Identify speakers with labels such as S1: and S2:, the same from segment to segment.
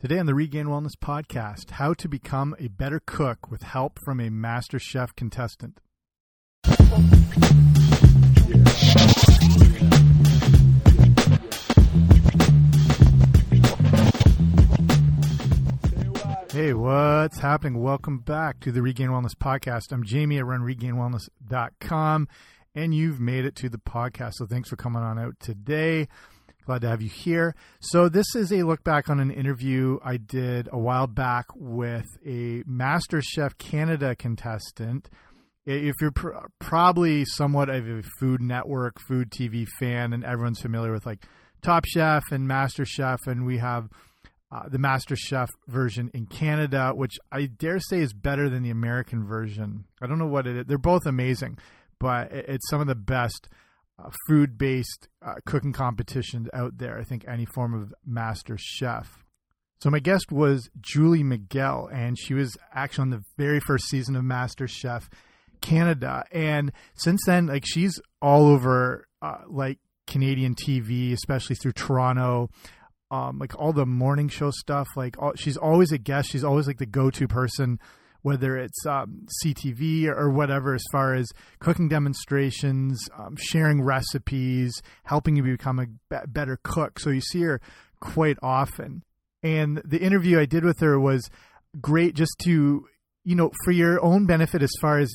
S1: Today on the Regained Wellness Podcast, how to become a better cook with help from a MasterChef contestant. Hey, what's happening? Welcome back to the Regained Wellness Podcast. I'm Jamie. I run regainedwellness.com, and you've made it to the podcast. So thanks for coming on out today. Glad to have you here. So, this is a look back on an interview I did a while back with a MasterChef Canada contestant. If you're pr- probably somewhat of a Food Network, Food TV fan, and everyone's familiar with like Top Chef and MasterChef, and we have uh, the MasterChef version in Canada, which I dare say is better than the American version. I don't know what it is. They're both amazing, but it's some of the best uh, food based uh, cooking competitions out there. I think any form of MasterChef. So my guest was Julie Miguel, and she was actually on the very first season of MasterChef Canada. And since then, like she's all over uh, like Canadian TV, especially through Toronto um, like all the morning show stuff. Like all, she's always a guest. She's always like the go-to person, whether it's um, CTV or, whatever, as far as cooking demonstrations, um, sharing recipes, helping you become a be- better cook. So you see her quite often. And the interview I did with her was great, just to you know, for your own benefit, as far as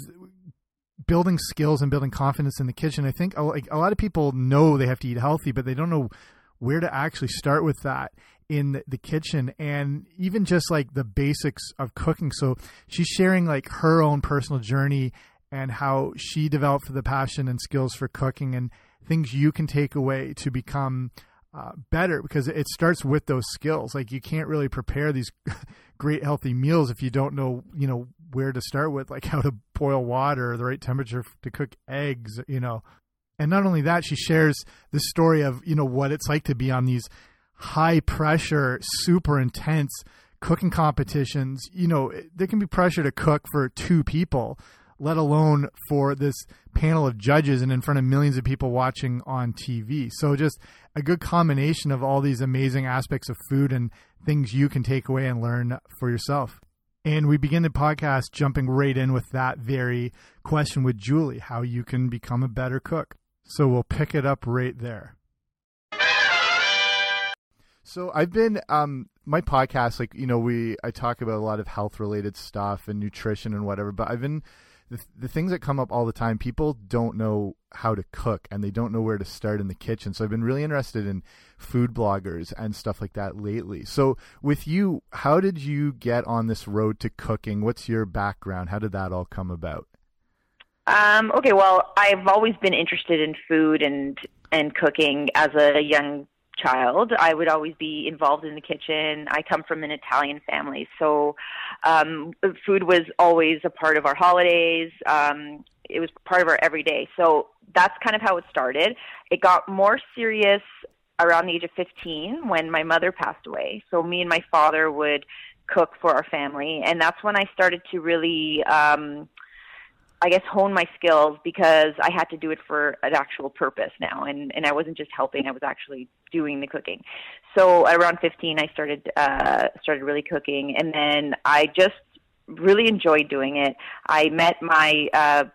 S1: building skills and building confidence in the kitchen. I think like a lot of people know they have to eat healthy, but they don't know where to actually start with that in the kitchen and even just like the basics of cooking. So she's sharing like her own personal journey and how she developed the passion and skills for cooking and things you can take away to become uh, better because it starts with those skills. Like you can't really prepare these great healthy meals if you don't know, you know, where to start with, like how to boil water, the right temperature to cook eggs, you know, and not only that, she shares the story of, you know, what it's like to be on these high pressure, super intense cooking competitions. You know, there can be pressure to cook for two people, let alone for this panel of judges and in front of millions of people watching on TV. So just a good combination of all these amazing aspects of food and things you can take away and learn for yourself. And we begin the podcast jumping right in with that very question with Julie how you can become a better cook. So we'll pick it up right there. So I've been um my podcast like you know we I talk about a lot of health related stuff and nutrition and whatever but I've been the, the things that come up all the time people don't know how to cook and they don't know where to start in the kitchen so I've been really interested in food bloggers and stuff like that lately. So with you how did you get on this road to cooking? What's your background? How did that all come about?
S2: Um, okay, well, I've always been interested in food and and cooking as a young child. I would always be involved in the kitchen. I come from an Italian family, so um, food was always a part of our holidays. Um, it was part of our everyday. So that's kind of how it started. It got more serious around the age of 15 when my mother passed away. So me and my father would cook for our family, and that's when I started to really um, I guess hone my skills because I had to do it for an actual purpose now, and and I wasn't just helping; I was actually doing the cooking. So around 15, I started uh, started really cooking, and then I just really enjoyed doing it. I met my uh,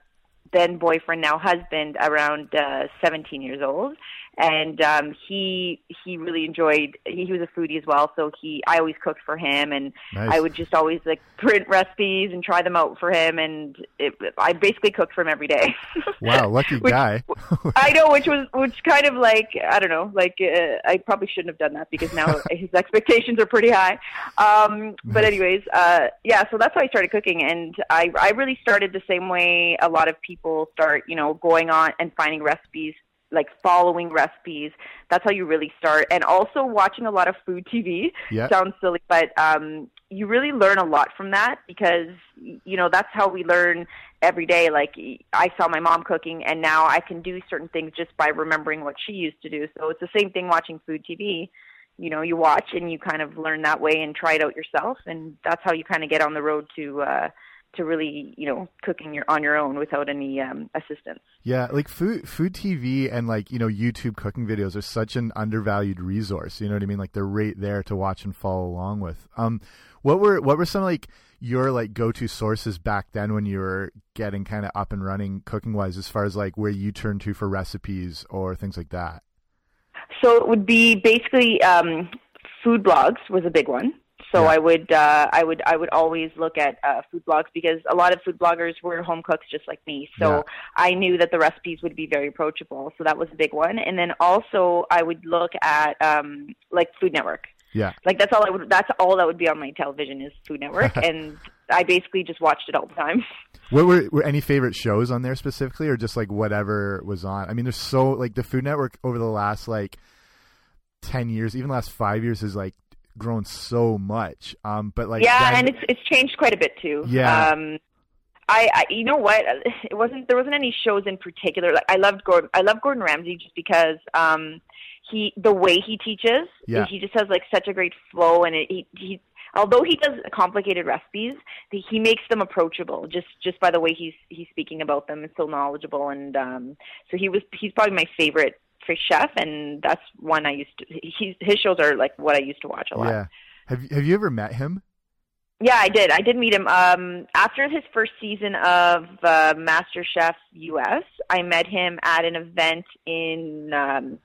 S2: then boyfriend, now husband, around uh, 17 years old, and um he he really enjoyed he, he was a foodie as well. So he i always cooked for him and nice. i would just always like print recipes and try them out for him. And it, i basically cooked for him every day.
S1: Wow lucky which, guy.
S2: I know which was which kind of like i don't know like uh, i probably shouldn't have done that because now his expectations are pretty high. Um but anyways uh yeah so that's how i started cooking. And i i really started the same way a lot of people start you know going on and finding recipes like following recipes. That's how you really start. And also watching a lot of food TV. Yep. Sounds silly, but um, you really learn a lot from that because you know that's how we learn every day. Like I saw my mom cooking, and now I can do certain things just by remembering what she used to do. So it's the same thing watching food TV. You know, you watch and you kind of learn that way and try it out yourself, and that's how you kind of get on the road to uh, to really you know cooking your on your own without any um, assistance.
S1: Yeah, like food food TV and like you know YouTube cooking videos are such an undervalued resource. You know what I mean? Like they're right there to watch and follow along with. Um, what were what were some like your like go to sources back then when you were getting kind of up and running cooking wise, as far as like where you turn to for recipes or things like that?
S2: So it would be basically um, food blogs was a big one. So
S1: Yeah.
S2: I would uh, I would I would always look at uh, food blogs because a lot of food bloggers were home cooks just like me. So
S1: Yeah.
S2: I knew that the recipes would be very approachable. So that was a big one. And then also I would look at um, like Food Network.
S1: Yeah,
S2: Like that's all I would that's all that would be on my television is Food Network and I basically just watched it all the time.
S1: what were were any favorite shows on there specifically, or just like whatever was on? I mean, there's so like the Food Network over the last like ten years, even the last five years, has like grown so much. Um, but like
S2: yeah,
S1: then-
S2: and it's it's changed quite a bit too.
S1: Yeah.
S2: Um, I, I you know what? It wasn't there wasn't any shows in particular. Like I loved Gordon. I love Gordon Ramsay just because um he the way he teaches.
S1: Yeah.
S2: He just has like such a great flow, and it, he he. Although he does complicated recipes, the- he makes them approachable just just by the way he's he's speaking about them. It's so knowledgeable, and um, so he was he's probably my favorite fish chef, and that's one I used to. He's, his shows are like what I used to watch a lot.
S1: yeah. Have you- Have you ever met him?
S2: Yeah, I did. I did meet him um, after his first season of uh, MasterChef US. I met him at an event in um,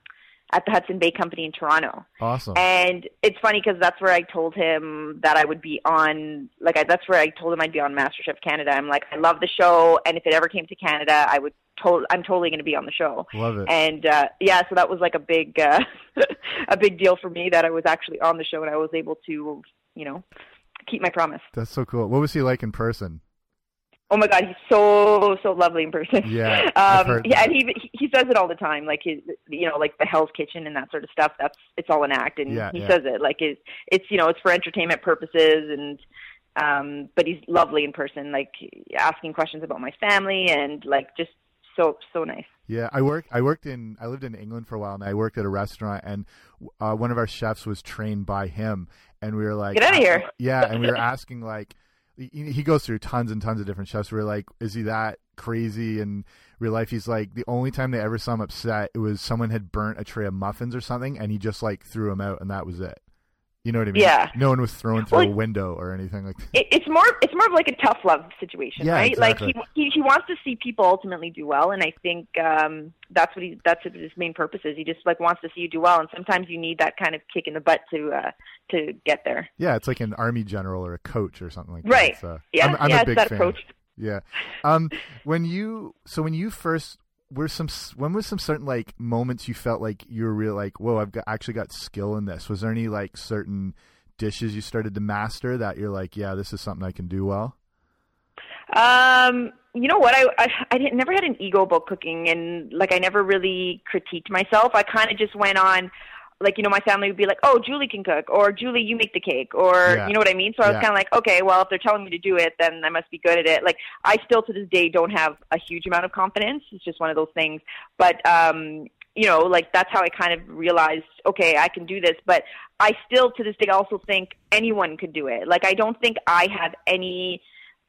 S2: at the Hudson Bay Company in Toronto,
S1: Awesome.
S2: and it's funny because that's where I told him that I would be on. Like, I, that's where I told him I'd be on MasterChef Canada. I'm like, I love the show, and if it ever came to Canada, I would. To- I'm totally going to be on the show.
S1: Love it.
S2: And uh, yeah, so that was like a big, uh, a big deal for me that I was actually on the show and I was able to, you know, keep my promise.
S1: That's so cool. What was he like in person?
S2: Oh my God, he's so so lovely in person.
S1: Yeah, I've
S2: um,
S1: heard
S2: yeah, and he he he says it all the time, like his you know like the Hell's Kitchen and that sort of stuff. That's it's all an act, and
S1: Yeah,
S2: he
S1: yeah.
S2: says it like it's it's you know it's for entertainment purposes, and um, but he's lovely in person, like asking questions about my family and like just so so nice.
S1: Yeah, I work. I worked in. I lived in England for a while, and I worked at a restaurant, and uh, one of our chefs was trained by him, and we were like,
S2: Get out of here.
S1: Yeah, and we were asking like, he, goes through tons and tons of different chefs. We were like, is he that crazy in real life? He's like, the only time they ever saw him upset, it was someone had burnt a tray of muffins or something, and he just like threw them out, and that was it. You know what I mean?
S2: Yeah.
S1: No one was thrown through
S2: Well,
S1: a window or anything like that.
S2: it, it's more it's more of like a tough love situation,
S1: Yeah,
S2: right?
S1: exactly.
S2: Like he, he he wants to see people ultimately do well, and I think um, that's what he that's what his main purpose is. He just like wants to see you do well, and sometimes you need that kind of kick in the butt to uh, to get there.
S1: Yeah, it's like an army general or a coach or something like that.
S2: Right.
S1: So
S2: Yeah,
S1: I'm, I'm
S2: yeah,
S1: a big
S2: that
S1: fan.
S2: approach.
S1: Yeah. Um, when you so when you first were some when was some certain like moments you felt like you were real like whoa I've got actually got skill in this. Was there any like certain dishes you started to master that you're like yeah this is something I can do well?
S2: Um, you know what? I I, I didn't, never had an ego about cooking, and like I never really critiqued myself. I kind of just went on. Like you know, my family would be like, "Oh, Julie can cook," or "Julie, you make the cake," or
S1: Yeah.
S2: you know what I mean. So I was
S1: Yeah.
S2: kind of like, "Okay, well, if they're telling me to do it, then I must be good at it." Like I still to this day don't have a huge amount of confidence. It's just one of those things. But um, you know, like that's how I kind of realized, okay, I can do this. But I still to this day also think anyone could do it. Like I don't think I have any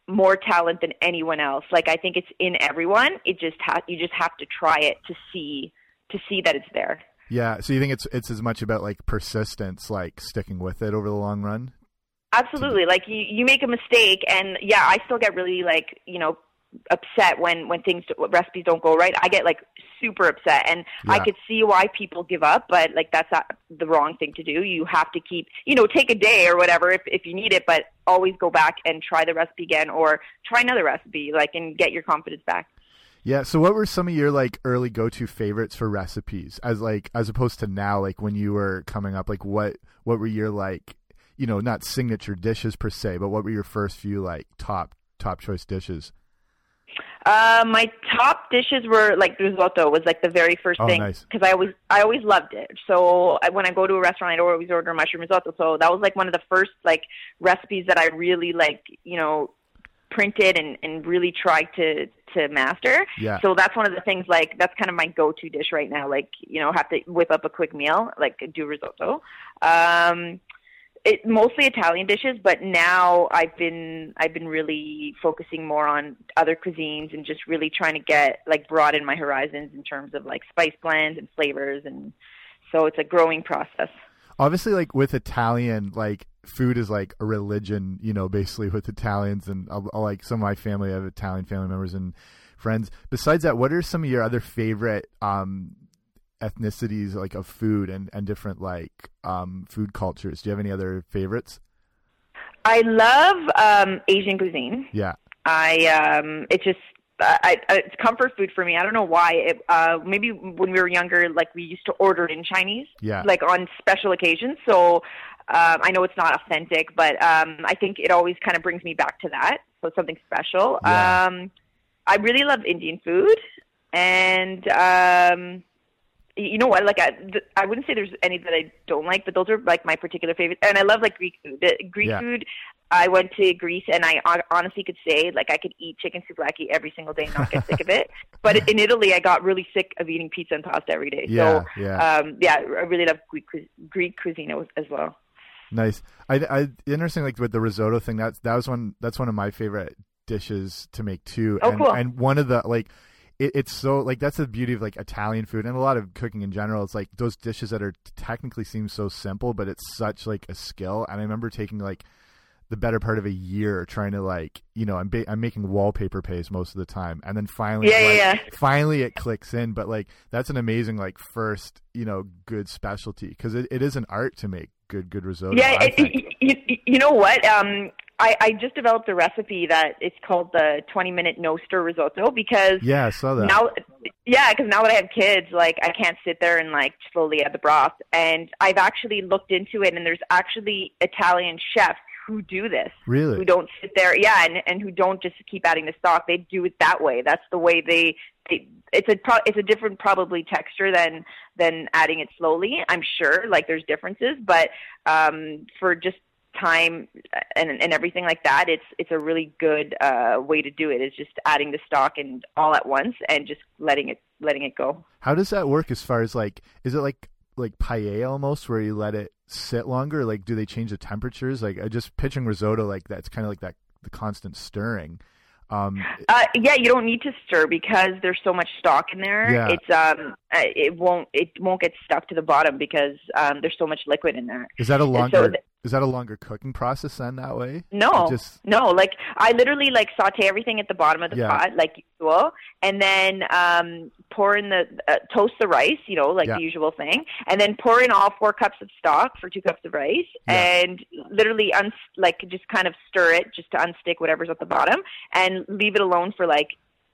S2: more talent than anyone else. Like I think it's in everyone. It just ha- you just have to try it to see to see that it's there.
S1: Yeah. So you think it's it's as much about like persistence, like sticking with it over the long run?
S2: Absolutely. Like you, you make a mistake, and yeah, I still get really like you know upset when when things recipes don't go right. I get like super upset, and I could see why people give up, but like that's not the wrong thing to do. You have to keep you know take a day or whatever if if you need it, but always go back and try the recipe again or try another recipe, like and get your confidence back.
S1: Yeah. So what were some of your like early go to favorites for recipes as like as opposed to now, like when you were coming up, like what what were your like you know, not signature dishes per se, but what were your first few like top top choice dishes?
S2: Uh, my top dishes were like risotto was like the very first
S1: Oh,
S2: thing
S1: nice.
S2: because I always I always loved it. So I, when I go to a restaurant, I'd always order mushroom risotto. So that was like one of the first like recipes that I really like you know printed and and really tried to to master.
S1: Yeah.
S2: So that's one of the things like that's kind of my go to dish right now. Like you know have to whip up a quick meal like do risotto. Um, it mostly Italian dishes, but now I've been I've been really focusing more on other cuisines and just really trying to get like broaden my horizons in terms of like spice blends and flavors, and so it's a growing process.
S1: Obviously, like with Italian, like food is like a religion, you know, basically with Italians and I'll, I'll, like some of my family I have Italian family members and friends. Besides that, what are some of your other favorite um, ethnicities like of food and, and different like um, food cultures? Do you have any other favorites?
S2: I love um, Asian cuisine.
S1: Yeah.
S2: I um, it's just I, I, it's comfort food for me. I don't know why. It, uh, maybe when we were younger, like we used to order it in Chinese,
S1: yeah,
S2: like on special occasions. So um, I know it's not authentic, but um, I think it always kind of brings me back to that. So something special.
S1: Yeah.
S2: Um, I really love Indian food, and um, you know what? Like I, th- I wouldn't say there's any that I don't like, but those are like my particular favorites. And I love like Greek food. The Greek
S1: Yeah.
S2: food. I went to Greece, and I honestly could say like I could eat chicken souvlaki every single day and not get sick of it. But in Italy, I got really sick of eating pizza and pasta every day.
S1: Yeah,
S2: so
S1: yeah.
S2: um, yeah, I really love Greek Greek cuisine as- well.
S1: Nice. I, I interesting like with the risotto thing. That's that was one. That's one of my favorite dishes to make too.
S2: Oh,
S1: and,
S2: cool.
S1: And one of the like, it, it's so like that's the beauty of like Italian food and a lot of cooking in general. It's like those dishes that are technically seem so simple, but it's such like a skill. And I remember taking like the better part of a year trying to like you know I'm ba- I'm making wallpaper paste most of the time, and then finally
S2: Yeah, yeah,
S1: like,
S2: yeah.
S1: finally it clicks in. But like that's an amazing like first you know good specialty because it, it is an art to make good good risotto.
S2: Yeah, it, you, you, you know what? Um, I, I just developed a recipe that it's called the 20 minute no stir risotto because
S1: Yeah, I saw that.
S2: now, yeah, because now that I have kids, like I can't sit there and like slowly add the broth. And I've actually looked into it, and there's actually Italian chefs who do this.
S1: Really?
S2: Who don't sit there, yeah, and and who don't just keep adding the stock. They do it that way. That's the way they. they it's a pro, it's a different probably texture than than adding it slowly. I'm sure, like there's differences, but um, for just time and and everything like that, it's it's a really good uh, way to do it. Is just adding the stock and all at once and just letting it letting it go.
S1: How does that work as far as like is it like like paella almost where you let it sit longer? Like do they change the temperatures? Like I just pitching risotto like that's kind of like that the constant stirring. Um
S2: Uh, yeah, you don't need to stir because there's so much stock in there.
S1: Yeah.
S2: It's um, it won't it won't get stuck to the bottom because um, there's so much liquid in there.
S1: is that a
S2: so
S1: longer
S2: th-
S1: is that a longer cooking process then that way?
S2: No,
S1: just
S2: no. Like I literally like saute everything at the bottom of the
S1: Yeah.
S2: pot, like usual, and then um, pour in the uh, toast the rice, you know, like
S1: Yeah.
S2: the usual thing, and then pour in all four cups of stock for two cups of rice,
S1: Yeah.
S2: and literally un like just kind of stir it just to unstick whatever's at the bottom, and leave it alone for like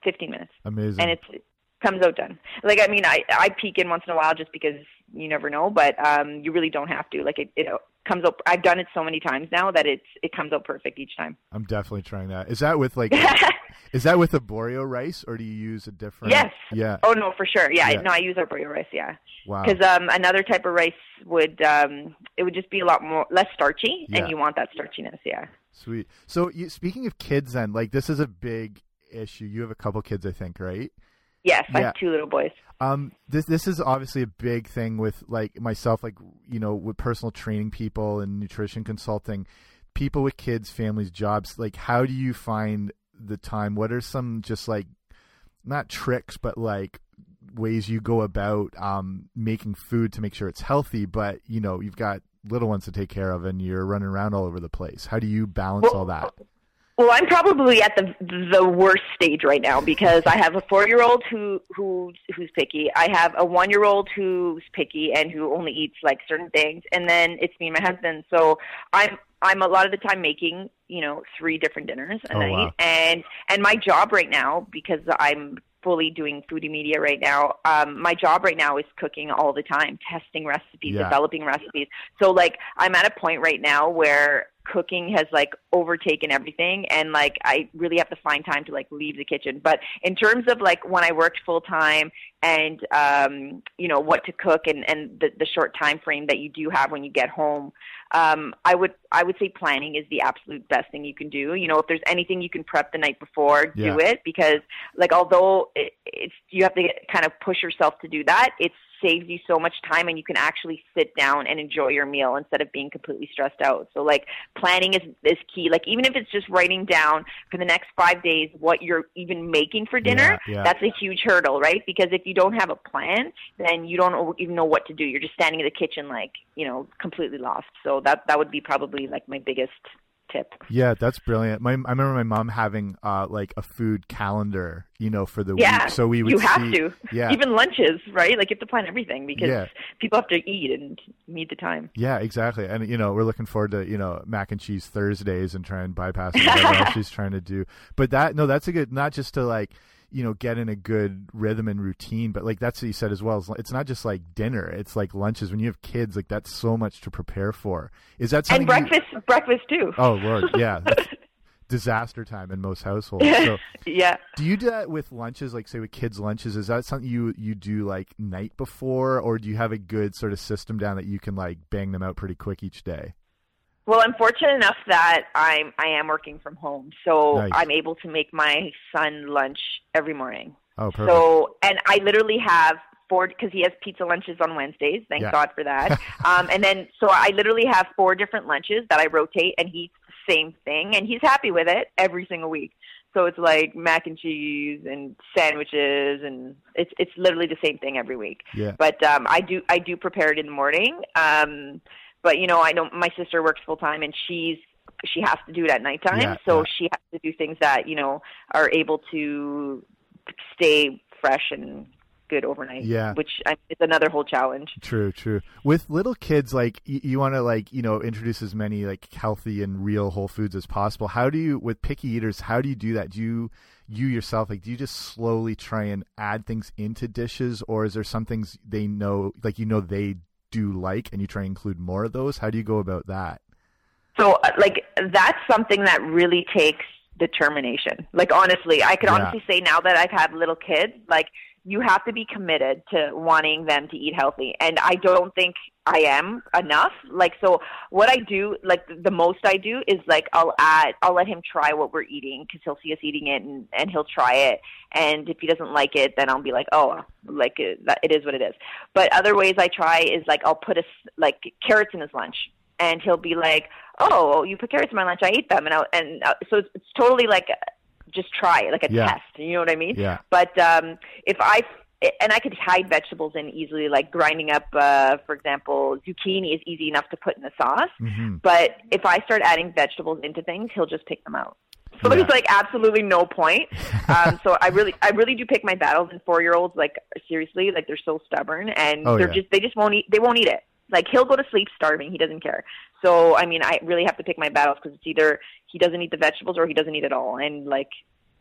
S2: 15 minutes,
S1: amazing.
S2: and it's it comes out done. Like I mean, I I peek in once in a while just because you never know, but um, you really don't have to. Like it, it comes up. I've done it so many times now that it's it comes out perfect each time.
S1: I'm definitely trying that. Is that with like is that with arborio rice or do you use a different
S2: Yes.
S1: Yeah.
S2: Oh no, for sure. Yeah,
S1: Yeah.
S2: No, I use arborio rice. Yeah,
S1: Wow.
S2: because um, another type of rice would um, it would just be a lot more less starchy,
S1: Yeah.
S2: and you want that starchiness. Yeah.
S1: Sweet. So you, speaking of kids then, like this is a big issue. You have a couple kids I think, right?
S2: Yes, I have two little boys.
S1: Um, this this is obviously a big thing with like myself, like you know, with personal training people and nutrition consulting, people with kids, families, jobs. Like, how do you find the time? What are some just like not tricks, but like ways you go about um, making food to make sure it's healthy? But you know, you've got little ones to take care of, and you're running around all over the place. How do you balance
S2: Well,
S1: all that?
S2: Well, I'm probably at the the worst stage right now because I have a four year old who who's who's picky. I have a one year old who's picky and who only eats like certain things, and then it's me and my husband. So I'm I'm a lot of the time making you know three different dinners a
S1: Oh,
S2: night,
S1: wow.
S2: and and my job right now because I'm fully doing foodie media right now. Um, my job right now is cooking all the time, testing recipes,
S1: Yeah.
S2: developing recipes. So like I'm at a point right now where cooking has like overtaken everything and like I really have to find time to like leave the kitchen. But in terms of like when I worked full time and um you know what to cook and and the the short time frame that you do have when you get home um I would I would say planning is the absolute best thing you can do. You know, if there's anything you can prep the night before,
S1: Yeah.
S2: do it because like although it, it's you have to get, kind of push yourself to do that, it's saves you so much time and you can actually sit down and enjoy your meal instead of being completely stressed out. So like planning is is key. Like even if it's just writing down for the next 5 days what you're even making for dinner,
S1: Yeah, yeah.
S2: that's a huge hurdle, right? Because if you don't have a plan, then you don't even know what to do. You're just standing in the kitchen like, you know, completely lost. So that that would be probably like my biggest tip.
S1: Yeah, that's brilliant. My I remember my mom having uh like a food calendar, you know, for the
S2: Yeah,
S1: week. So we would
S2: you have
S1: see-
S2: to.
S1: Yeah.
S2: Even lunches, right? Like you have to plan everything because
S1: Yeah.
S2: people have to eat and need the time.
S1: Yeah, exactly. And you know, we're looking forward to you know mac and cheese Thursdays and try and bypass whatever else she's trying to do. But that no, that's a good not just to like you know get in a good rhythm and routine, but like that's what you said as well. It's- It's not just like dinner; it's like lunches. When you have kids, like that's so much to prepare for. Is that something?
S2: And
S1: you-
S2: breakfast, breakfast too.
S1: oh Lord, yeah, disaster time in most households. So,
S2: yeah.
S1: do you do that with lunches? Like say with kids' lunches, is that something you you do like night before, or do you have a good sort of system down that you can like bang them out pretty quick each day?
S2: Well, I'm fortunate enough that I'm I am working from home, so
S1: Nice.
S2: I'm able to make my son lunch every morning.
S1: Oh, perfect.
S2: So, and I literally have four because he has pizza lunches on Wednesdays. Thank
S1: Yeah.
S2: God for that. um, and then, so I literally have four different lunches that I rotate, and he eats the same thing, and he's happy with it every single week. So it's like mac and cheese and sandwiches, and it's it's literally the same thing every week.
S1: yeah.
S2: But um, I do I do prepare it in the morning. Um, but you know, I know my sister works full time, and she's she has to do it at nighttime.
S1: Yeah,
S2: so
S1: yeah.
S2: she has to do things that you know are able to stay fresh and good overnight.
S1: Yeah.
S2: which I, is another whole challenge.
S1: True, true. With little kids, like y- you want to like you know introduce as many like healthy and real whole foods as possible. How do you with picky eaters? How do you do that? Do you you yourself like do you just slowly try and add things into dishes, or is there some things they know like you know they do like and you try and include more of those? How do you go about that?
S2: So, uh, like, that's something that really takes determination. Like, honestly, I could
S1: Yeah.
S2: honestly say now that I've had little kids, like, you have to be committed to wanting them to eat healthy. And I don't think I am enough. Like, so what I do, like, the most I do is, like, I'll add, I'll let him try what we're eating because he'll see us eating it and, and he'll try it. And if he doesn't like it, then I'll be like, oh, like, it, that, it is what it is. But other ways I try is, like, I'll put a, s- like, carrots in his lunch. And he'll be like, "Oh, you put carrots in my lunch. I ate them." And I, and uh, so it's, it's totally like uh, just try it, like a
S1: Yeah.
S2: test. You know what I mean?
S1: Yeah.
S2: But um, if I and I could hide vegetables in easily, like grinding up, uh, for example, zucchini is easy enough to put in the sauce.
S1: hmm
S2: But if I start adding vegetables into things, he'll just pick them out. So
S1: Yeah.
S2: there's like absolutely no point. Um, so I really, I really do pick my battles. And four year olds, like seriously, like they're so stubborn, and
S1: Oh,
S2: they're
S1: yeah.
S2: just, they just won't eat. They won't eat it. Like he'll go to sleep starving. He doesn't care. So I mean, I really have to pick my battles because it's either he doesn't eat the vegetables or he doesn't eat it all. And like,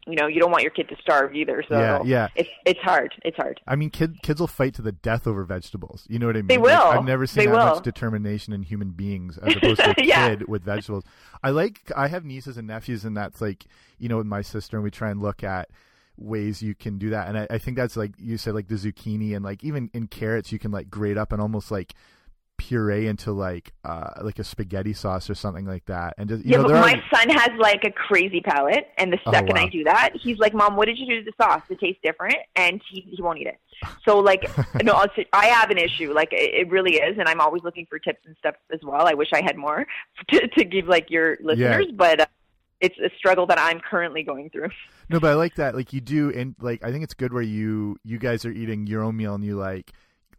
S2: you know, you don't want your kid to starve either. So
S1: Yeah, yeah.
S2: it's it's hard. It's hard.
S1: I mean, kid, kids will fight to the death over vegetables. You know what I mean?
S2: They
S1: Like,
S2: will.
S1: I've never seen
S2: They
S1: that
S2: will.
S1: much determination in human beings as opposed to a
S2: Yeah.
S1: kid with vegetables. I like. I have nieces and nephews, and that's like you know, with my sister, and we try and look at ways you can do that. And I, I think that's like you said, like the zucchini and like even in carrots, you can like grate up and almost like puree into like uh like a spaghetti sauce or something like that and just you
S2: yeah,
S1: know
S2: but my
S1: are
S2: son has like a crazy palate, and the
S1: Oh,
S2: second
S1: wow.
S2: I do that, he's like, "Mom, what did you do to the sauce? It tastes different," and he he won't eat it. So like, no, I'll I have an issue. Like it, it really is, and I'm always looking for tips and stuff as well. I wish I had more to, to give like your listeners, but uh, it's a struggle that I'm currently going through.
S1: No, but I like that. Like you do, and like I think it's good where you you guys are eating your own meal and you like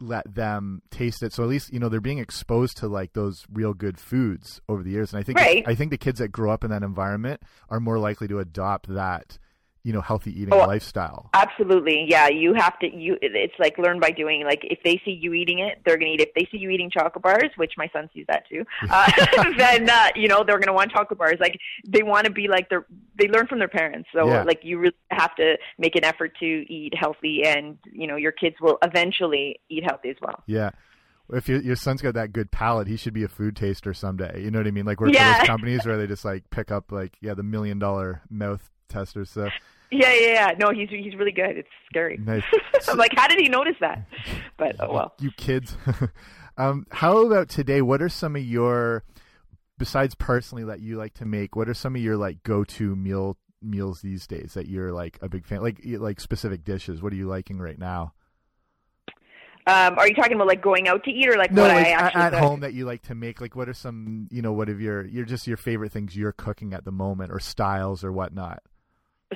S1: let them taste it. So at least you know they're being exposed to like those real good foods over the years. And I think
S2: Right.
S1: I think the kids that grow up in that environment are more likely to adopt that you know healthy eating
S2: Oh,
S1: lifestyle.
S2: Absolutely, yeah. You have to. You it's like learn by doing. Like if they see you eating it, they're gonna eat it. If they see you eating chocolate bars, which my son sees that too, uh, then uh, you know they're gonna want chocolate bars. Like they want to be like their. They learn from their parents. So
S1: Yeah.
S2: like you really have to make an effort to eat healthy, and you know your kids will eventually eat healthy as well.
S1: Yeah. If your, your son's got that good palate, he should be a food taster someday. You know what I mean? Like work for
S2: Yeah.
S1: those companies where they just like pick up like yeah the million dollar mouth testers. So
S2: Yeah, yeah, yeah. No, he's he's really good. It's scary.
S1: nice.
S2: I'm like, how did he notice that? But oh well.
S1: you kids. um, how about today? What are some of your, besides personally that you like to make? What are some of your like go-to meal meals these days that you're like a big fan? Like like specific dishes. What are you liking right now?
S2: Um, are you talking about like going out to eat or like
S1: no,
S2: what
S1: like
S2: I actually
S1: at home that you like to make. Like, what are some, you know, what of your, your just your favorite things you're cooking at the moment, or styles or whatnot?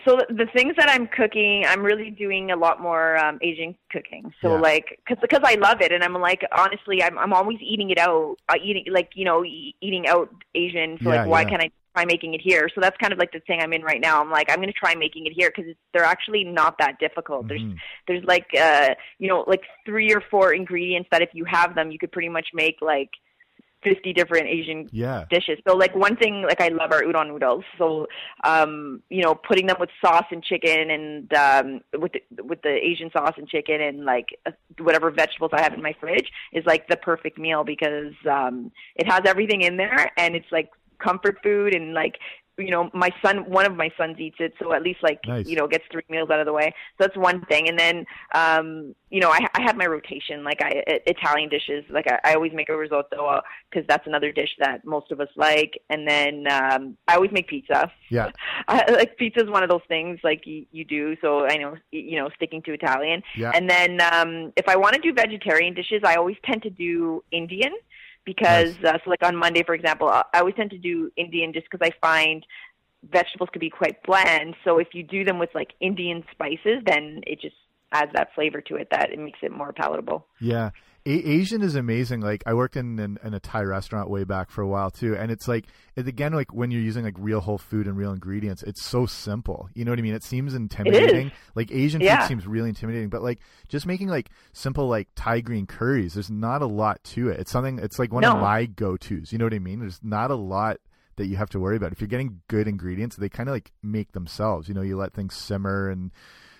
S2: So the, things that I'm cooking, I'm really doing a lot more um, Asian cooking. So
S1: Yeah.
S2: like, cause, because I love it, and I'm like, honestly, I'm I'm always eating it out, uh, eating like you know e- eating out Asian. So
S1: Yeah,
S2: like, why
S1: yeah.
S2: can't I try making it here? So that's kind of like the thing I'm in right now. I'm like, I'm gonna try making it here because they're actually not that difficult. There's
S1: Mhm.
S2: there's like uh you know like three or four ingredients that if you have them, you could pretty much make like 50 different Asian
S1: Yeah,
S2: dishes. So like one thing like I love are udon noodles. So um you know putting them with sauce and chicken and um with the, with the Asian sauce and chicken and like uh, whatever vegetables I have in my fridge is like the perfect meal because um it has everything in there and it's like comfort food and like you know my son one of my sons eats it so at least like
S1: Nice.
S2: you know gets three meals out of the way. So that's one thing. And then um you know i i have my rotation like i italian dishes like i, I always make a risotto because that's another dish that most of us like. And then um i always make pizza.
S1: Yeah,
S2: I, like pizza is one of those things like you, you do so i know you know sticking to italian.
S1: Yeah.
S2: and then um, if I want to do vegetarian dishes, I always tend to do Indian because, uh, so like on Monday, for example, I I always tend to do Indian just because I find vegetables can be quite bland. So if you do them with like Indian spices, then it just adds that flavor to it that it makes it more palatable.
S1: Yeah. A- Asian is amazing. Like I worked in, in in a Thai restaurant way back for a while too, and it's like it, again like when you're using like real whole food and real ingredients, it's so simple. You know what I mean? It seems intimidating. Like Asian
S2: Yeah.
S1: food seems really intimidating, but like just making like simple like Thai green curries, there's not a lot to it. It's something. It's like one of my go tos. You know what I mean? There's not a lot that you have to worry about. If you're getting good ingredients, they kind of like make themselves. You know, you let things simmer and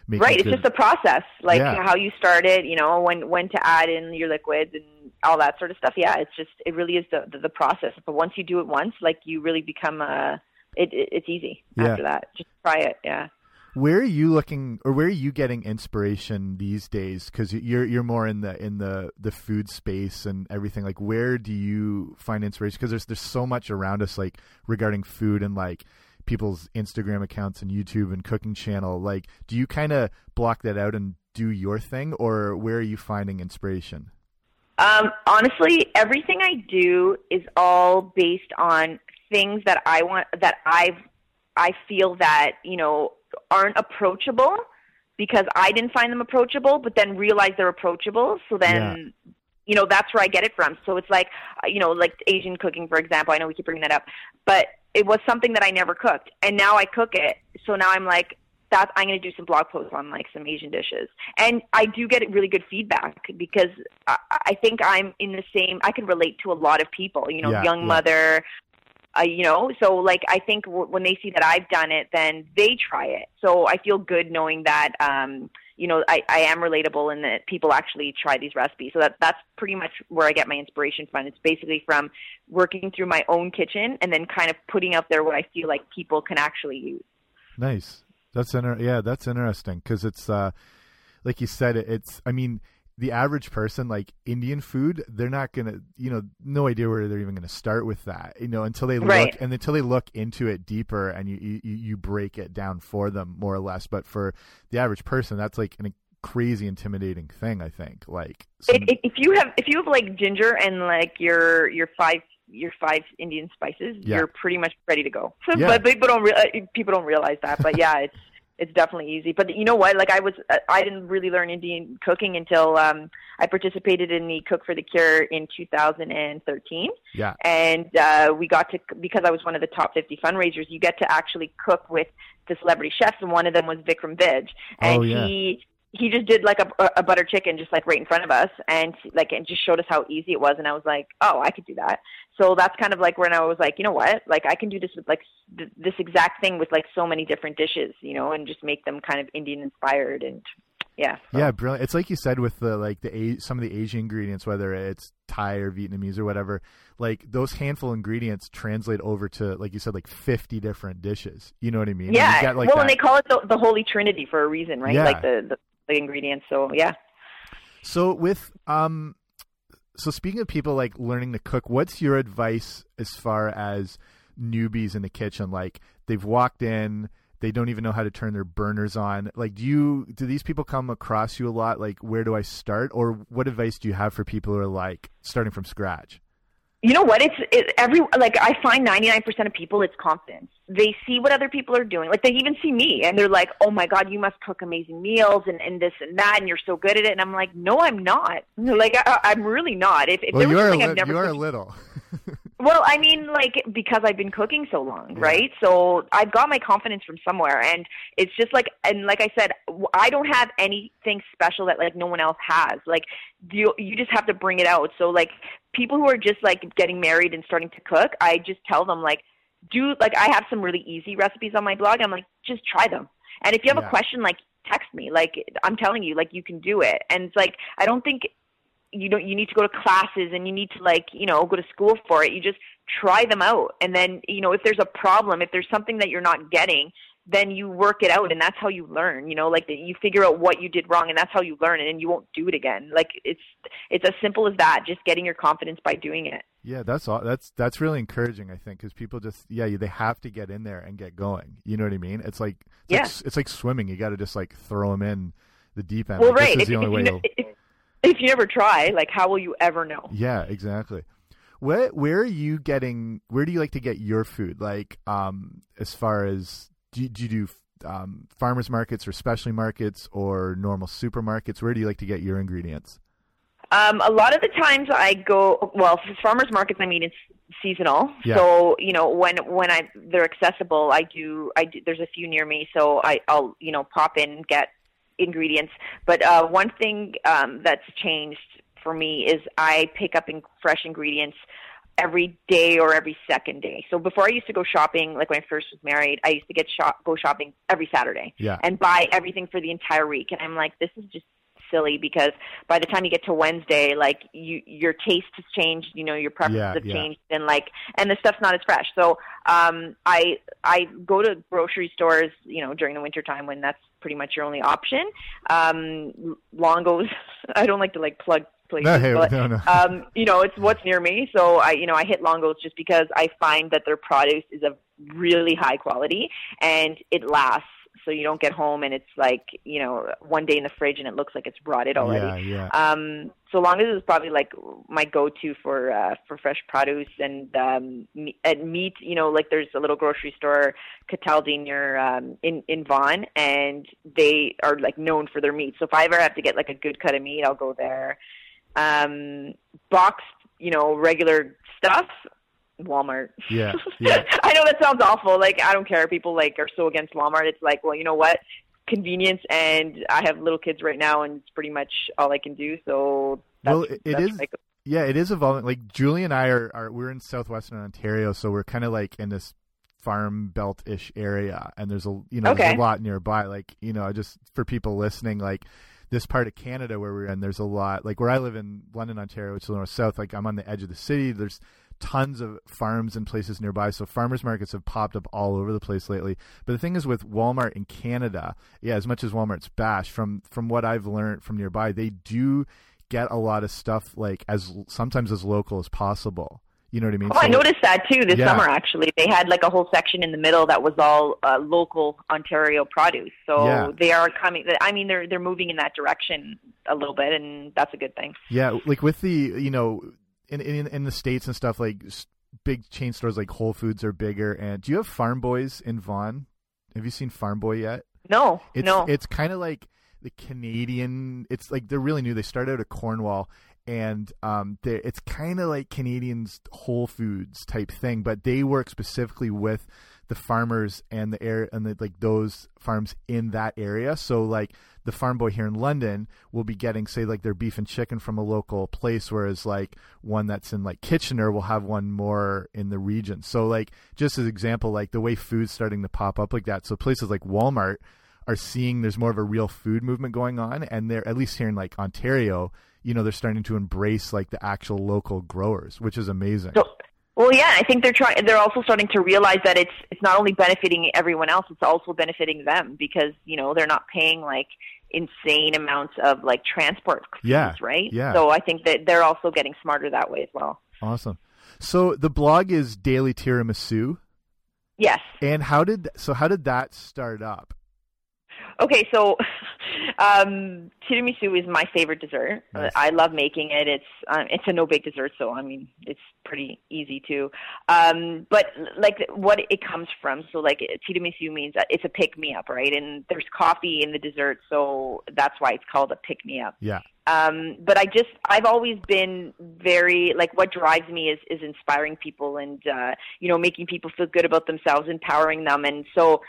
S2: right,
S1: it
S2: it's
S1: good.
S2: just a process, like
S1: Yeah.
S2: how you start it, you know, when when to add in your liquids and all that sort of stuff. Yeah, it's just it really is the the, the process. But once you do it once, like you really become a it, it it's easy
S1: Yeah.
S2: after that. Just try it. Yeah.
S1: where are you looking or where are you getting inspiration these days because you're you're more in the in the the food space and everything like where do you find inspiration because there's there's so much around us like regarding food and like people's instagram accounts and youtube and cooking channel like do you kind of block that out and do your thing or where are you finding inspiration
S2: Um, honestly, everything I do is all based on things that I want that I've I feel that you know aren't approachable because I didn't find them approachable, but then realize they're approachable. So then. You know that's where I get it from. So it's like, you know, like Asian cooking, for example. I know we keep bringing that up, but it was something that I never cooked, and now I cook it. So now I'm like, that I'm going to do some blog posts on like some Asian dishes, and I do get really good feedback because I, I think I'm in the same. I can relate to a lot of people, you know,
S1: Yeah,
S2: young
S1: yeah.
S2: mother, uh, you know. So like, I think w- when they see that I've done it, then they try it. So I feel good knowing that. um you know, I, I am relatable and that people actually try these recipes. So that that's pretty much where I get my inspiration from. It's basically from working through my own kitchen and then kind of putting out there what I feel like people can actually use.
S1: Nice. That's inter- yeah, that's interesting because it's uh, like you said, it- it's. I mean, the average person, like Indian food, they're not gonna, you know, no idea where they're even gonna start with that, you know, until they
S2: Right.
S1: look and until they look into it deeper and you you you break it down for them more or less. But for the average person, that's like a crazy intimidating thing. I think, like, some-
S2: If, you have if you have like ginger and like your your five your five Indian spices,
S1: Yeah.
S2: you're pretty much ready to go.
S1: Yeah.
S2: but people don't re- uh, people don't realize that. But yeah, it's it's definitely easy. But you know what? Like I was uh, I didn't really learn Indian cooking until um I participated in the Cook for the Cure in 2013
S1: yeah,
S2: and uh, we got to because I was one of the top 50 fundraisers. You get to actually cook with the celebrity chefs, and one of them was Vikram Vij, and
S1: Oh, yeah.
S2: he he just did like a, a butter chicken just like right in front of us, and like and just showed us how easy it was. And I was like, oh, I could do that. So that's kind of like when I was like, you know what, like I can do this with like th- this exact thing with like so many different dishes, you know, and just make them kind of Indian inspired and. Yeah. so-
S1: yeah, brilliant. It's like you said with the like the A- some of the Asian ingredients, whether it's Thai or Vietnamese or whatever. Like those handful of ingredients translate over to, like you said, like fifty different dishes. You know what I mean? And you
S2: Yeah.
S1: like,
S2: well,
S1: that-
S2: and they call it the, the Holy Trinity for a reason, right?
S1: Yeah.
S2: Like the, the the ingredients. So yeah.
S1: So with um, so speaking of people like learning to cook, what's your advice as far as newbies in the kitchen? Like they've walked in, they don't even know how to turn their burners on. Like, do you do these people come across you a lot? Like, where do I start, or what advice do you have for people who are like starting from scratch?
S2: You know what? It's it, every like I find ninety nine percent of people it's confidence. They see what other people are doing. Like they even see me and they're like, "Oh my god, you must cook amazing meals and, and this and that, and you're so good at it." And I'm like, "No, I'm not. Like I, I'm really not." If, if
S1: well,
S2: there was something
S1: a,
S2: I've never
S1: you are a
S2: cooked-
S1: little.
S2: Well, I mean, like because I've been cooking so long, right? So I've got my confidence from somewhere, and it's just like, and like I said, I don't have anything special that like no one else has. Like you, you just have to bring it out. So like people who are just like getting married and starting to cook, I just tell them like, do like I have some really easy recipes on my blog. I'm like, just try them. And if you have
S1: Yeah.
S2: a question, like text me. Like I'm telling you, like you can do it. And it's like I don't think you don't you need to go to classes and you need to like you know go to school for it you just try them out and then you know if there's a problem if there's something that you're not getting then you work it out and that's how you learn you know like that you figure out what you did wrong and that's how you learn and you won't do it again like it's it's as simple as that just getting your confidence by doing it
S1: Yeah, that's all. That's that's really encouraging. I think because people just yeah they have to get in there and get going. You know what I mean? It's like it's
S2: Yeah.
S1: like, it's like swimming. You got to just like throw them in the deep end.
S2: well
S1: Like,
S2: right
S1: This
S2: if,
S1: is the
S2: if
S1: way.
S2: you,
S1: you'll-
S2: if, if you never try like how will you ever know
S1: Yeah, exactly. Where where are you getting? Where do you like to get your food? Like, um, as far as do you, do you do um, farmers markets or specialty markets or normal supermarkets? Where do you like to get your ingredients?
S2: Um, a lot of the times I go well for farmers markets. I mean, it's seasonal,
S1: Yeah.
S2: so you know when when I they're accessible. I do. I do, there's a few near me, so I, I'll you know pop in and get ingredients. But uh, one thing um, that's changed for me is I pick up in fresh ingredients every day or every second day. So before I used to go shopping, like when I first was married, I used to get shop go shopping every Saturday
S1: Yeah,
S2: and buy everything for the entire week. And I'm like, this is just silly because by the time you get to Wednesday, like you your taste has changed, you know, your preferences
S1: Yeah,
S2: have
S1: yeah.
S2: changed and like and the stuff's not as fresh. So um I I go to grocery stores, you know, during the winter time when that's pretty much your only option. Um Longo's I don't like to like plug places,
S1: no, hey,
S2: but
S1: no, no.
S2: um, you know, it's what's near me. So I, you know, I hit Longo's just because I find that their produce is of really high quality and it lasts. So you don't get home and it's like, you know, one day in the fridge and it looks like it's rotted already.
S1: yeah, yeah.
S2: Um, so Longo's is probably like my go-to for uh, for fresh produce and um, and meat. You know, like there's a little grocery store, Cataldi near um, in in Vaughan, and they are like known for their meat. So if I ever have to get like a good cut of meat, I'll go there. Um, boxed, you know, regular stuff. Walmart.
S1: Yeah, yeah.
S2: I know that sounds awful. Like I don't care. People like are so against Walmart. It's like, well, you know what? Convenience, and I have little kids right now, and it's pretty much all I can do. So that's,
S1: Well, it- is-
S2: like-
S1: Yeah, it is evolving. Like Julie and I are, are we're in southwestern Ontario, so we're kind of like in this farm belt ish area, and there's a you know there's a lot nearby. Like you know, just for people listening, like this part of Canada where we're in, there's a lot. Like where I live in London, Ontario, which is north south. Like I'm on the edge of the city. There's tons of farms and places nearby. So farmers markets have popped up all over the place lately. But the thing is with Walmart in Canada, yeah, as much as Walmart's bash, from from what I've learned from nearby, they do get a lot of stuff like as sometimes as local as possible. You know what I mean?
S2: Oh, I noticed that too this
S1: Yeah.
S2: summer. Actually, they had like a whole section in the middle that was all uh, local Ontario produce. So
S1: Yeah.
S2: they are coming. I mean, they're they're moving in that direction a little bit, and that's a good thing.
S1: Yeah, like with the you know in in in the states and stuff like big chain stores like Whole Foods are bigger. And do you have Farm Boys in Vaughan? Have you seen Farm Boy yet?
S2: No,
S1: It's
S2: no.
S1: it's kind of like the Canadian. It's like they're really new. They started out of Cornwall, and um, they it's kind of like Canadians Whole Foods type thing, but they work specifically with the farmers and the air and the, like those farms in that area. So like the farm boy here in London will be getting say like their beef and chicken from a local place, whereas like one that's in like Kitchener will have one more in the region. So like just as example, like the way food's starting to pop up like that. So places like Walmart are seeing there's more of a real food movement going on, and they're at least here in like Ontario, you know, they're starting to embrace like the actual local growers, which is amazing.
S2: So, well, yeah, I think they're trying. They're also starting to realize that it's it's not only benefiting everyone else; it's also benefiting them because you know they're not paying like insane amounts of like transport fees,
S1: Yeah,
S2: right?
S1: yeah.
S2: So I think that they're also getting smarter that way as well.
S1: Awesome. So the blog is Daily Tiramisu.
S2: Yes.
S1: And how did so how did that start up?
S2: Okay, so um, tiramisu is my favorite dessert.
S1: Nice.
S2: I love making it. It's um, it's a no bake dessert, so I mean it's pretty easy too. Um, but like what it comes from, so like tiramisu means that it's a pick me up, right? And there's coffee in the dessert, so that's why it's called a pick me up.
S1: Yeah.
S2: Um, but I just I've always been very like what drives me is is inspiring people and uh, you know making people feel good about themselves, empowering them, and so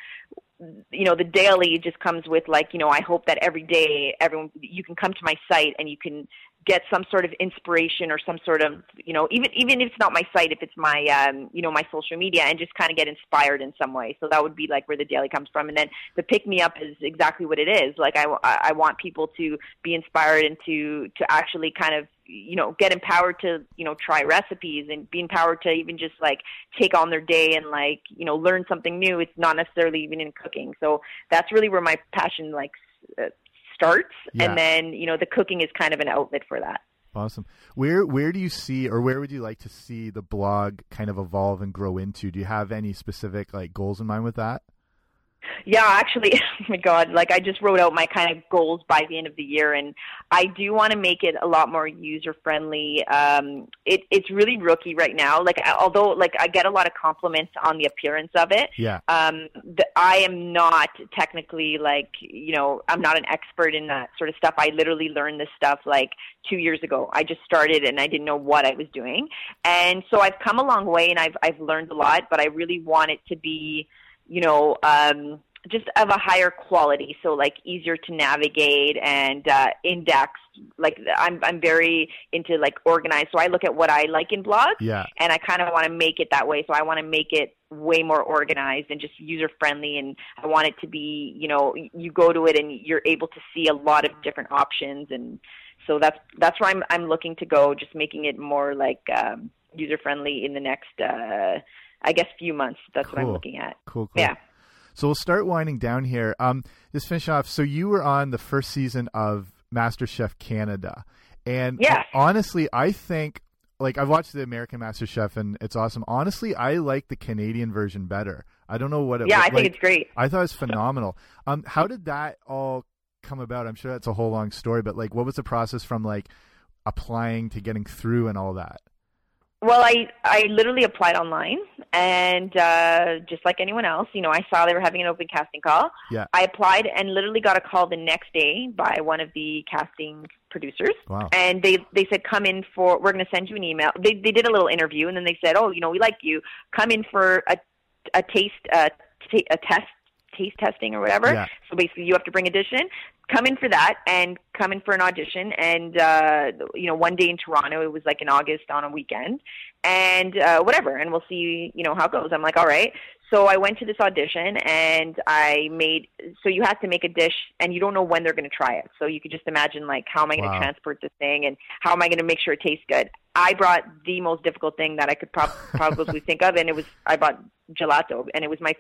S2: you know the daily just comes with like you know i hope that every day everyone you can come to my site and you can get some sort of inspiration or some sort of you know even even if it's not my site if it's my um you know my social media and just kind of get inspired in some way. So that would be like where the daily comes from. And then the pick me up is exactly what it is. Like i i want people to be inspired and to to actually kind of you know get empowered to you know try recipes and be empowered to even just like take on their day and like you know learn something new. It's not necessarily even in cooking. So that's really where my passion like uh, starts
S1: Yeah.
S2: and then you know the cooking is kind of an outlet for that
S1: Awesome. Where where do you see or where would you like to see the blog kind of evolve and grow into? Do you have any specific like goals in mind with that?
S2: Yeah, actually, oh my God, like I just wrote out my kind of goals by the end of the year, and I do want to make it a lot more user friendly. Um, it, it's really rookie right now. Like, I- although like I get a lot of compliments on the appearance of it,
S1: Yeah.
S2: um, the, I am not technically like you know I'm not an expert in that sort of stuff. I literally learned this stuff like two years ago. I just started and I didn't know what I was doing, and so I've come a long way and I've I've learned a lot. But I really want it to be you know, um, just of a higher quality, so like easier to navigate and uh, index. Like I'm, I'm very into like organized. So I look at what I like in blogs,
S1: Yeah.
S2: and I kind of want to make it that way. So I want to make it way more organized and just user friendly. And I want it to be, you know, you go to it and you're able to see a lot of different options. And so that's that's where I'm I'm looking to go. Just making it more like um, user friendly in the next. Uh, I guess few months. That's what I'm looking at.
S1: Cool, cool.
S2: Yeah.
S1: So we'll start winding down here. Um, just finish off. So you were on the first season of MasterChef Canada, and
S2: Yeah.
S1: honestly, I think like I've watched the American MasterChef and it's awesome. Honestly, I like the Canadian version better. I don't know what it.
S2: Yeah, I
S1: like,
S2: think it's great.
S1: I thought it was phenomenal. Um, how did that all come about? I'm sure that's a whole long story, but like, what was the process from like applying to getting through and all that?
S2: Well, I I literally applied online, and uh, just like anyone else, you know, I saw they were having an open casting call.
S1: Yeah.
S2: I applied and literally got a call the next day by one of the casting producers,
S1: Wow.
S2: and they they said come in for we're going to send you an email. They they did a little interview, and then they said, oh, you know, we like you. Come in for a a taste uh, ta a test taste testing or whatever.
S1: Yeah.
S2: So basically, you have to bring a dish in. Come in for that, and come in for an audition. And uh, you know, one day in Toronto, it was like in August on a weekend, and uh, whatever. And we'll see, you know, how it goes. I'm like, all right. So I went to this audition, and I made. So you have to make a dish, and you don't know when they're going to try it. So you could just imagine, like, how am I going to
S1: Wow.
S2: transport this thing, and how am I going to make sure it tastes good? I brought the most difficult thing that I could prob- probably think of, and it was I brought gelato, and it was my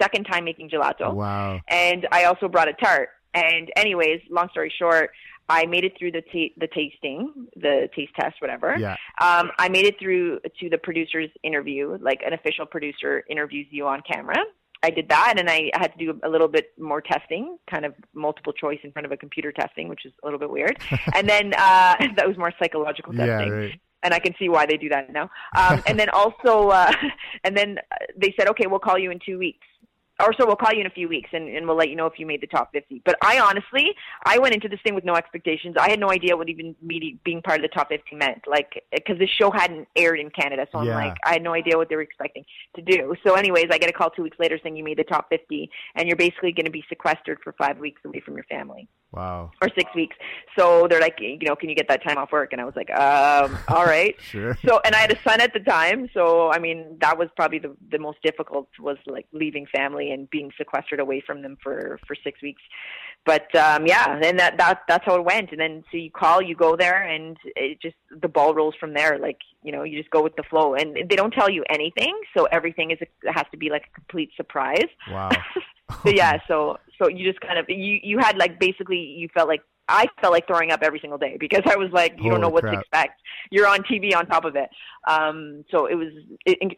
S2: second time making gelato
S1: Wow.
S2: and I also brought a tart. And anyways, long story short, I made it through the ta- the tasting, the taste test, whatever.
S1: Yeah.
S2: Um, I made it through to the producer's interview, like an official producer interviews you on camera. I did that, and I had to do a little bit more testing, kind of multiple choice in front of a computer testing, which is a little bit weird. and then uh, that was more psychological
S1: Yeah.
S2: testing
S1: Right.
S2: and I can see why they do that now. Um, and then also, uh, and then uh, they said, okay, we'll call you in two weeks. Or so we'll call you in a few weeks and, and we'll let you know if you made the top 50. But I honestly, I went into this thing with no expectations. I had no idea what even me being part of the top 50 meant. Like, because the show hadn't aired in Canada. So I'm
S1: Yeah.
S2: like, I had no idea what they were expecting to do. So anyways, I get a call two weeks later saying you made the top 50 and you're basically going to be sequestered for five weeks away from your family
S1: Wow.
S2: or six weeks. So they're like, you know, can you get that time off work? And I was like, um, all right.
S1: Sure.
S2: So, and I had a son at the time, so I mean, that was probably the the most difficult was like leaving family and being sequestered away from them for for six weeks. But um yeah, and that that that's how it went. And then so you call, you go there, and it just the ball rolls from there. Like you know, you just go with the flow, and they don't tell you anything, so everything is a, has to be like a complete surprise.
S1: Wow.
S2: So yeah, so so you just kind of you you had like basically you felt like I felt like throwing up every single day because I was like, you don't know what
S1: crap.
S2: to expect. You're on TV on top of it. Um, so it was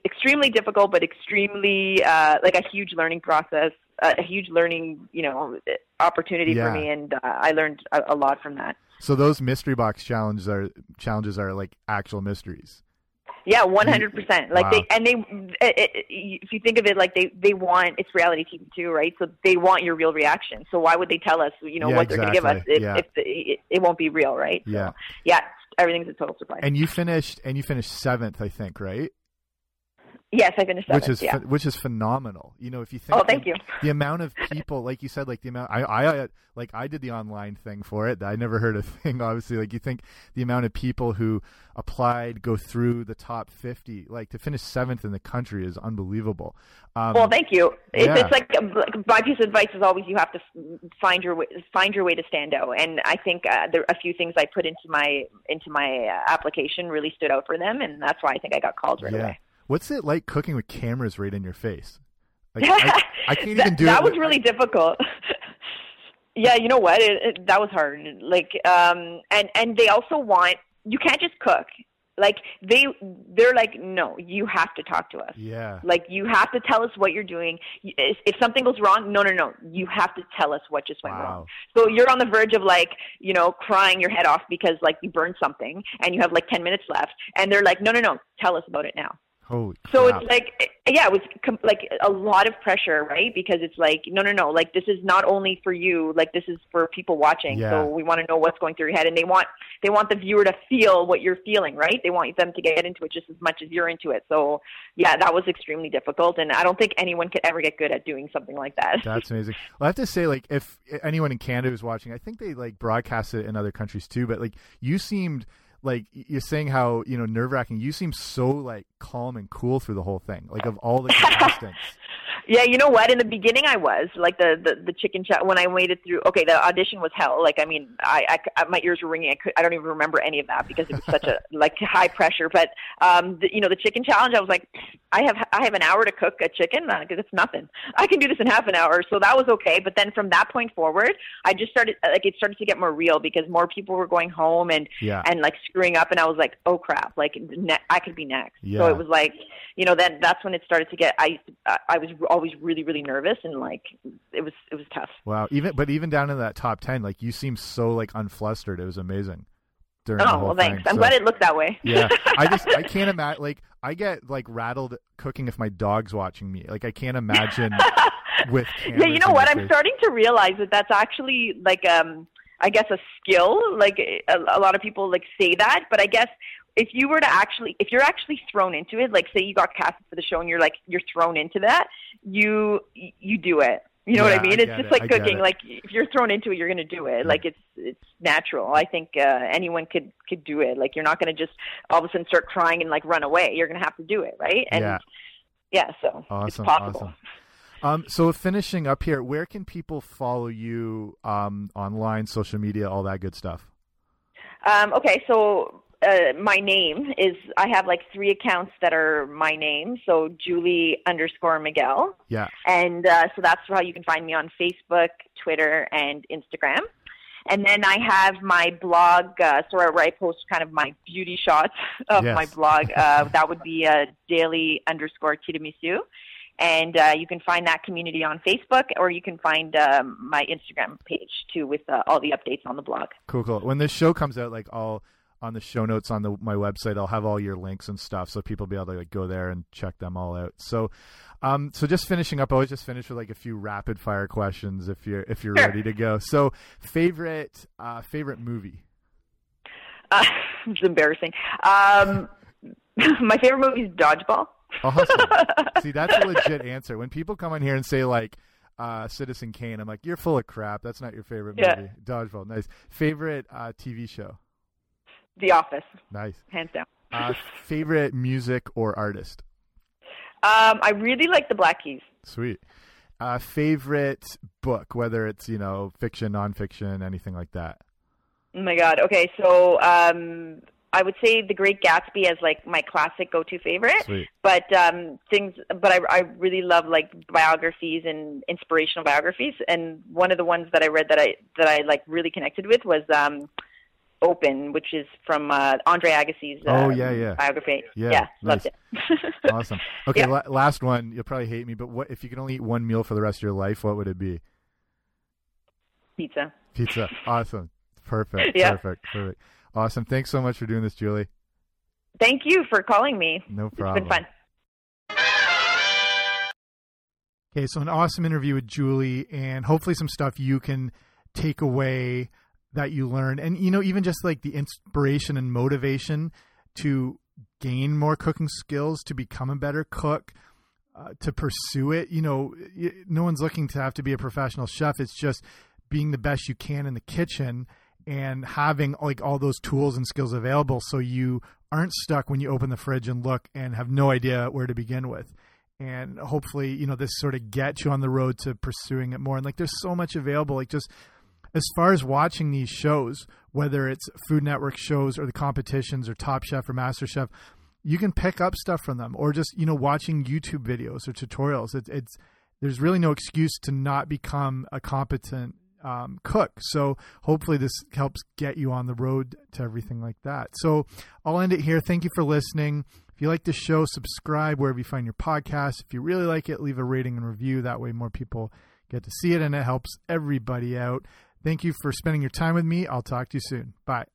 S2: extremely difficult, but extremely uh, like a huge learning process, a huge learning, you know, opportunity
S1: Yeah.
S2: for me, and uh, I learned a, a lot from that.
S1: So those mystery box challenges are challenges are like actual mysteries.
S2: Yeah, one hundred percent. Like
S1: Wow.
S2: they and they, it, it, if you think of it, like they they want it's reality TV too, right? So they want your real reaction. So why would they tell us, you know,
S1: Yeah,
S2: what they're going to give us
S1: exactly.
S2: if,
S1: Yeah.
S2: if the, it, it won't be real, right? So,
S1: Yeah.
S2: yeah, everything's a total surprise.
S1: And you finished and you finished seventh, I think, right?
S2: Yes, I finished seventh.
S1: which is
S2: yeah.
S1: which is phenomenal. You know, if you think
S2: Oh, thank
S1: the,
S2: you.
S1: the amount of people, like you said, like the amount I, I like I did the online thing for it. I never heard a thing. Obviously, like you think the amount of people who applied go through the top fifty, like to finish seventh in the country is unbelievable. Um,
S2: Well, thank you. It's,
S1: yeah.
S2: it's like like, my piece of advice is always you have to find your way, find your way to stand out. And I think uh, there a few things I put into my into my uh, application really stood out for them, and that's why I think I got called right
S1: yeah.
S2: away.
S1: What's it like cooking with cameras right in your face? Like, I, I can't even do
S2: that
S1: it.
S2: was
S1: with-
S2: really difficult. yeah, you know what? It, it, that was hard. Like, um, and and they also want you can't just cook. Like they they're like, no, you have to talk to us.
S1: Yeah.
S2: Like you have to tell us what you're doing. If, if something goes wrong, no, no, no, you have to tell us what just went
S1: Wow.
S2: wrong. So you're on the verge of like, you know, crying your head off because like you burned something and you have like 10 minutes left and they're like, no, no, no, tell us about it now.
S1: Holy.
S2: So
S1: crap.
S2: it's like, yeah, it was com- like a lot of pressure, right? Because it's like, no, no, no, like this is not only for you, like this is for people watching.
S1: Yeah.
S2: So we want to know what's going through your head, and they want they want the viewer to feel what you're feeling, right? They want them to get into it just as much as you're into it. So yeah, that was extremely difficult, and I don't think anyone could ever get good at doing something like that.
S1: That's amazing. Well, I have to say, like, if anyone in Canada is watching, I think they like broadcast it in other countries too. But like, you seemed like you're saying how you know nerve wracking. You seem so like calm and cool through the whole thing. Like of all the contestants.
S2: Yeah, you know what? In the beginning, I was like the the, the chicken chat when I waited through. Okay, the audition was hell. Like, I mean, I, I my ears were ringing. I could, I don't even remember any of that because it was such a like high pressure. But um, the, you know, the chicken challenge, I was like, I have I have an hour to cook a chicken. Because it's nothing. I can do this in half an hour. So that was okay. But then from that point forward, I just started like it started to get more real because more people were going home and
S1: Yeah.
S2: and like screwing up, and I was like, oh crap, like ne- I could be next.
S1: Yeah.
S2: So it was like, you know, then that's when it started to get. I I I was always really really nervous and like it was it was tough.
S1: Wow. Even but even down in that top ten, like you seem so like unflustered. It was amazing. During the
S2: Oh well, thanks.
S1: thing.
S2: I'm
S1: So-
S2: glad it looked that way.
S1: yeah, I just I can't imagine. Like I get like rattled cooking if my dog's watching me. Like I can't imagine with.
S2: yeah, you know what? I'm starting to realize that that's actually like um I guess a skill. Like a, a lot of people like say that, but I guess if you were to actually if you're actually thrown into it, like say you got cast for the show and you're like you're thrown into that, you you do it. You know
S1: Yeah,
S2: what I mean?
S1: I
S2: it's just
S1: it.
S2: like
S1: I
S2: cooking. Like if you're thrown into it, you're going to do it. Like it's it's natural. I think uh, anyone could could do it. Like you're not going to just all of a sudden start crying and like run away. You're going to have to do it, right? And
S1: Yeah.
S2: yeah, so it's
S1: Awesome,
S2: possible.
S1: awesome. Um, so finishing up here, where can people follow you um, online, social media, all that good stuff?
S2: Um, okay, so uh, my name is I have like three accounts that are my name. So Julie underscore Miguel,
S1: Yeah,
S2: and uh, so that's how you can find me on Facebook, Twitter, and Instagram. And then I have my blog, uh, so where I post kind of my beauty shots of
S1: Yes.
S2: my blog. Uh, that would be uh, daily underscore tiramisu. And uh, you can find that community on Facebook, or you can find um, my Instagram page too, with uh, all the updates on the blog.
S1: cool, cool. When this show comes out, like I'll on the show notes on the my website, I'll have all your links and stuff, so people will be able to like go there and check them all out. So, um, so just finishing up, I always just finish with like a few rapid fire questions if you're if you're
S2: Sure.
S1: ready to go. So, favorite uh, favorite movie?
S2: Uh, it's embarrassing. Um, my favorite movie is Dodgeball.
S1: Awesome. See, that's a legit answer. When people come in here and say like uh, Citizen Kane, I'm like, you're full of crap. That's not your favorite
S2: Yeah.
S1: movie. Dodgeball, nice. Favorite uh, TV show?
S2: The Office,
S1: Nice.
S2: hands down.
S1: Uh, favorite music or artist?
S2: Um, I really like the Black Keys.
S1: Sweet. Uh, favorite book, whether it's you know fiction, nonfiction, anything like that.
S2: Oh my God. Okay, so um, I would say The Great Gatsby as like my classic go-to favorite.
S1: Sweet.
S2: But um, things, but I, I really love like biographies and inspirational biographies. And one of the ones that I read that I that I like really connected with was um, Open, which is from uh, Andre Agassi's uh,
S1: Oh, yeah, yeah.
S2: biography.
S1: Yeah,
S2: Yeah, loved it.
S1: Awesome. Okay,
S2: Yeah.
S1: la- last one. You'll probably hate me, but what if you could only eat one meal for the rest of your life? What would it be?
S2: Pizza.
S1: Pizza. Awesome. Perfect.
S2: Yeah.
S1: Perfect. Perfect. Awesome. Thanks so much for doing this, Julie.
S2: Thank you for calling me.
S1: No problem.
S2: It's been fun.
S1: Okay, so an awesome interview with Julie, and hopefully some stuff you can take away that you learn and you know, even just like the inspiration and motivation to gain more cooking skills, to become a better cook, uh, to pursue it. You know, no one's looking to have to be a professional chef. It's just being the best you can in the kitchen and having like all those tools and skills available, so you aren't stuck when you open the fridge and look and have no idea where to begin with and hopefully you know this sort of gets you on the road to pursuing it more and like there's so much available like just as far as watching these shows whether it's food network shows or the competitions or top chef or MasterChef you can pick up stuff from them or just you know watching youtube videos or tutorials it's, it's there's really no excuse to not become a competent um, cook so hopefully this helps get you on the road to everything like that so i'll end it here thank you for listening if you like the show, subscribe wherever you find your podcast. If you really like it, leave a rating and review. That way, more people get to see it and it helps everybody out. Thank you for spending your time with me. I'll talk to you soon. Bye.